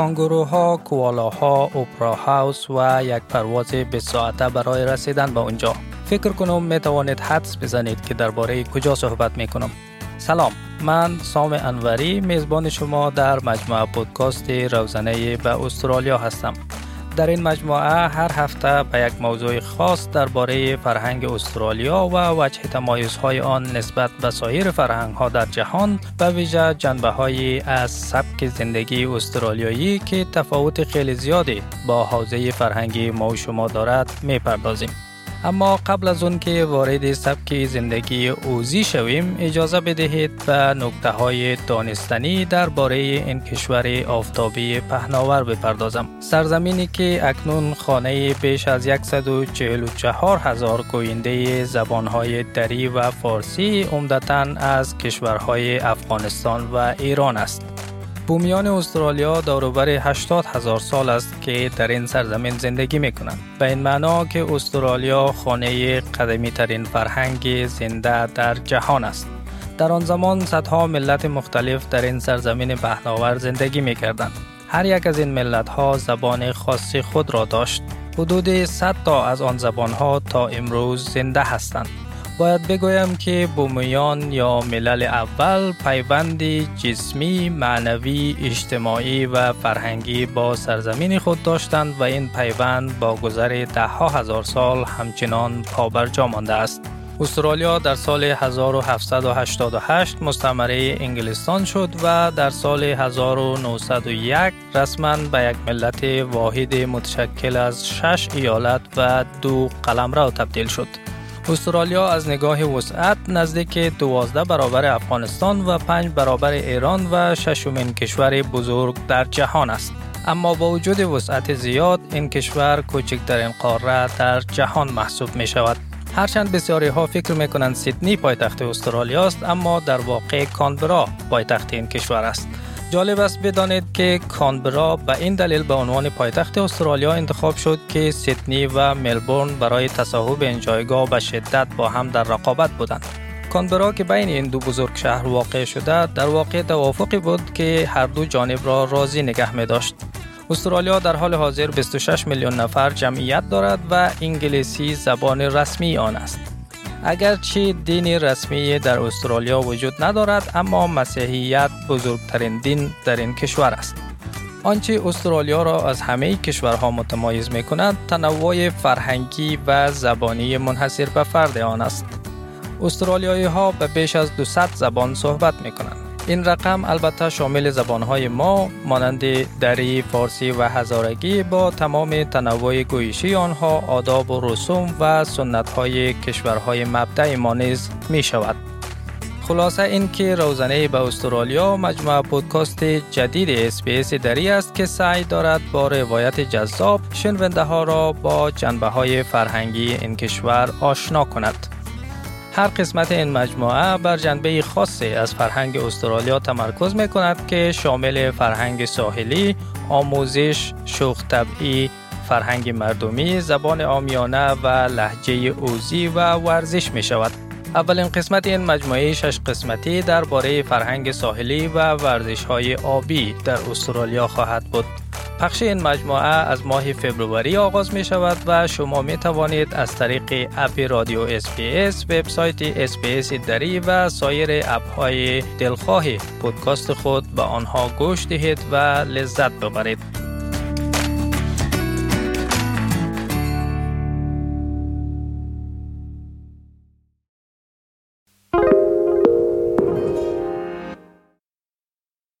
کانگوروها، کوالاها، اپرا هاوس و یک پرواز 20 ساعته برای رسیدن به اونجا. فکر کنم می توانید حدس بزنید که درباره کجا صحبت می کنم. سلام من سام انوری میزبان شما در مجموعه پودکاست روزنه به استرالیا هستم در این مجموعه هر هفته به یک موضوع خاص درباره فرهنگ استرالیا و وجه تمایزهای آن نسبت به سایر فرهنگ ها در جهان به ویژه جنبه های از سبک زندگی استرالیایی که تفاوت خیلی زیادی با حوزه فرهنگی ما و شما دارد می‌پردازیم. اما قبل از اون که وارد سبک زندگی اوزی شویم اجازه بدهید به نکته های دانستنی درباره این کشور آفتابی پهناور بپردازم. سرزمینی که اکنون خانه بیش از 144 هزار گوینده زبانهای دری و فارسی عمدتا از کشورهای افغانستان و ایران است. بومیان استرالیا داروبر 80 هزار سال است که در این سرزمین زندگی می کنند. به این معنا که استرالیا خانه قدمی ترین فرهنگ زنده در جهان است. در آن زمان صدها ملت مختلف در این سرزمین پهناور زندگی می کردند. هر یک از این ملت ها زبان خاصی خود را داشت. حدود 100 تا از آن زبان ها تا امروز زنده هستند. باید بگویم که بومیان یا ملل اول پیوندی جسمی، معنوی، اجتماعی و فرهنگی با سرزمین خود داشتند و این پیوند با گذر ده هزار سال همچنان پابرجا مانده است. استرالیا در سال 1788 مستمره انگلستان شد و در سال 1901 رسما به یک ملت واحد متشکل از شش ایالت و دو قلمرو تبدیل شد. استرالیا از نگاه وسعت نزدیک دوازده برابر افغانستان و پنج برابر ایران و ششمین کشور بزرگ در جهان است. اما با وجود وسعت زیاد این کشور کوچکترین قاره در جهان محسوب می شود. هرچند بسیاری ها فکر می کنند سیدنی پایتخت استرالیا است اما در واقع کانبرا پایتخت این کشور است. جالب است بدانید که کانبرا به این دلیل به عنوان پایتخت استرالیا انتخاب شد که سیدنی و ملبورن برای تصاحب این جایگاه به شدت با هم در رقابت بودند. کانبرا که بین این دو بزرگ شهر واقع شده در واقع توافقی بود که هر دو جانب را راضی نگه می داشت. استرالیا در حال حاضر 26 میلیون نفر جمعیت دارد و انگلیسی زبان رسمی آن است. اگرچه دین رسمی در استرالیا وجود ندارد اما مسیحیت بزرگترین دین در این کشور است. آنچه استرالیا را از همه کشورها متمایز می کند تنوع فرهنگی و زبانی منحصر به فرد آن است. استرالیایی ها به بیش از 200 زبان صحبت می کنند. این رقم البته شامل زبانهای ما مانند دری، فارسی و هزارگی با تمام تنوع گویشی آنها آداب و رسوم و سنتهای کشورهای مبدع ما نیز می شود. خلاصه این که روزنه به استرالیا مجموعه پودکاست جدید اسپیس دری است که سعی دارد با روایت جذاب شنونده ها را با جنبه های فرهنگی این کشور آشنا کند. هر قسمت این مجموعه بر جنبه خاصی از فرهنگ استرالیا تمرکز می کند که شامل فرهنگ ساحلی، آموزش، شوخ طبعی، فرهنگ مردمی، زبان آمیانه و لحجه اوزی و ورزش می شود. اولین قسمت این مجموعه شش قسمتی درباره فرهنگ ساحلی و ورزش های آبی در استرالیا خواهد بود. پخش این مجموعه از ماه فبروری آغاز می شود و شما می توانید از طریق اپ رادیو SBS وبسایت SBS دری و سایر اپ های دلخواه پودکاست خود به آنها گوش دهید و لذت ببرید.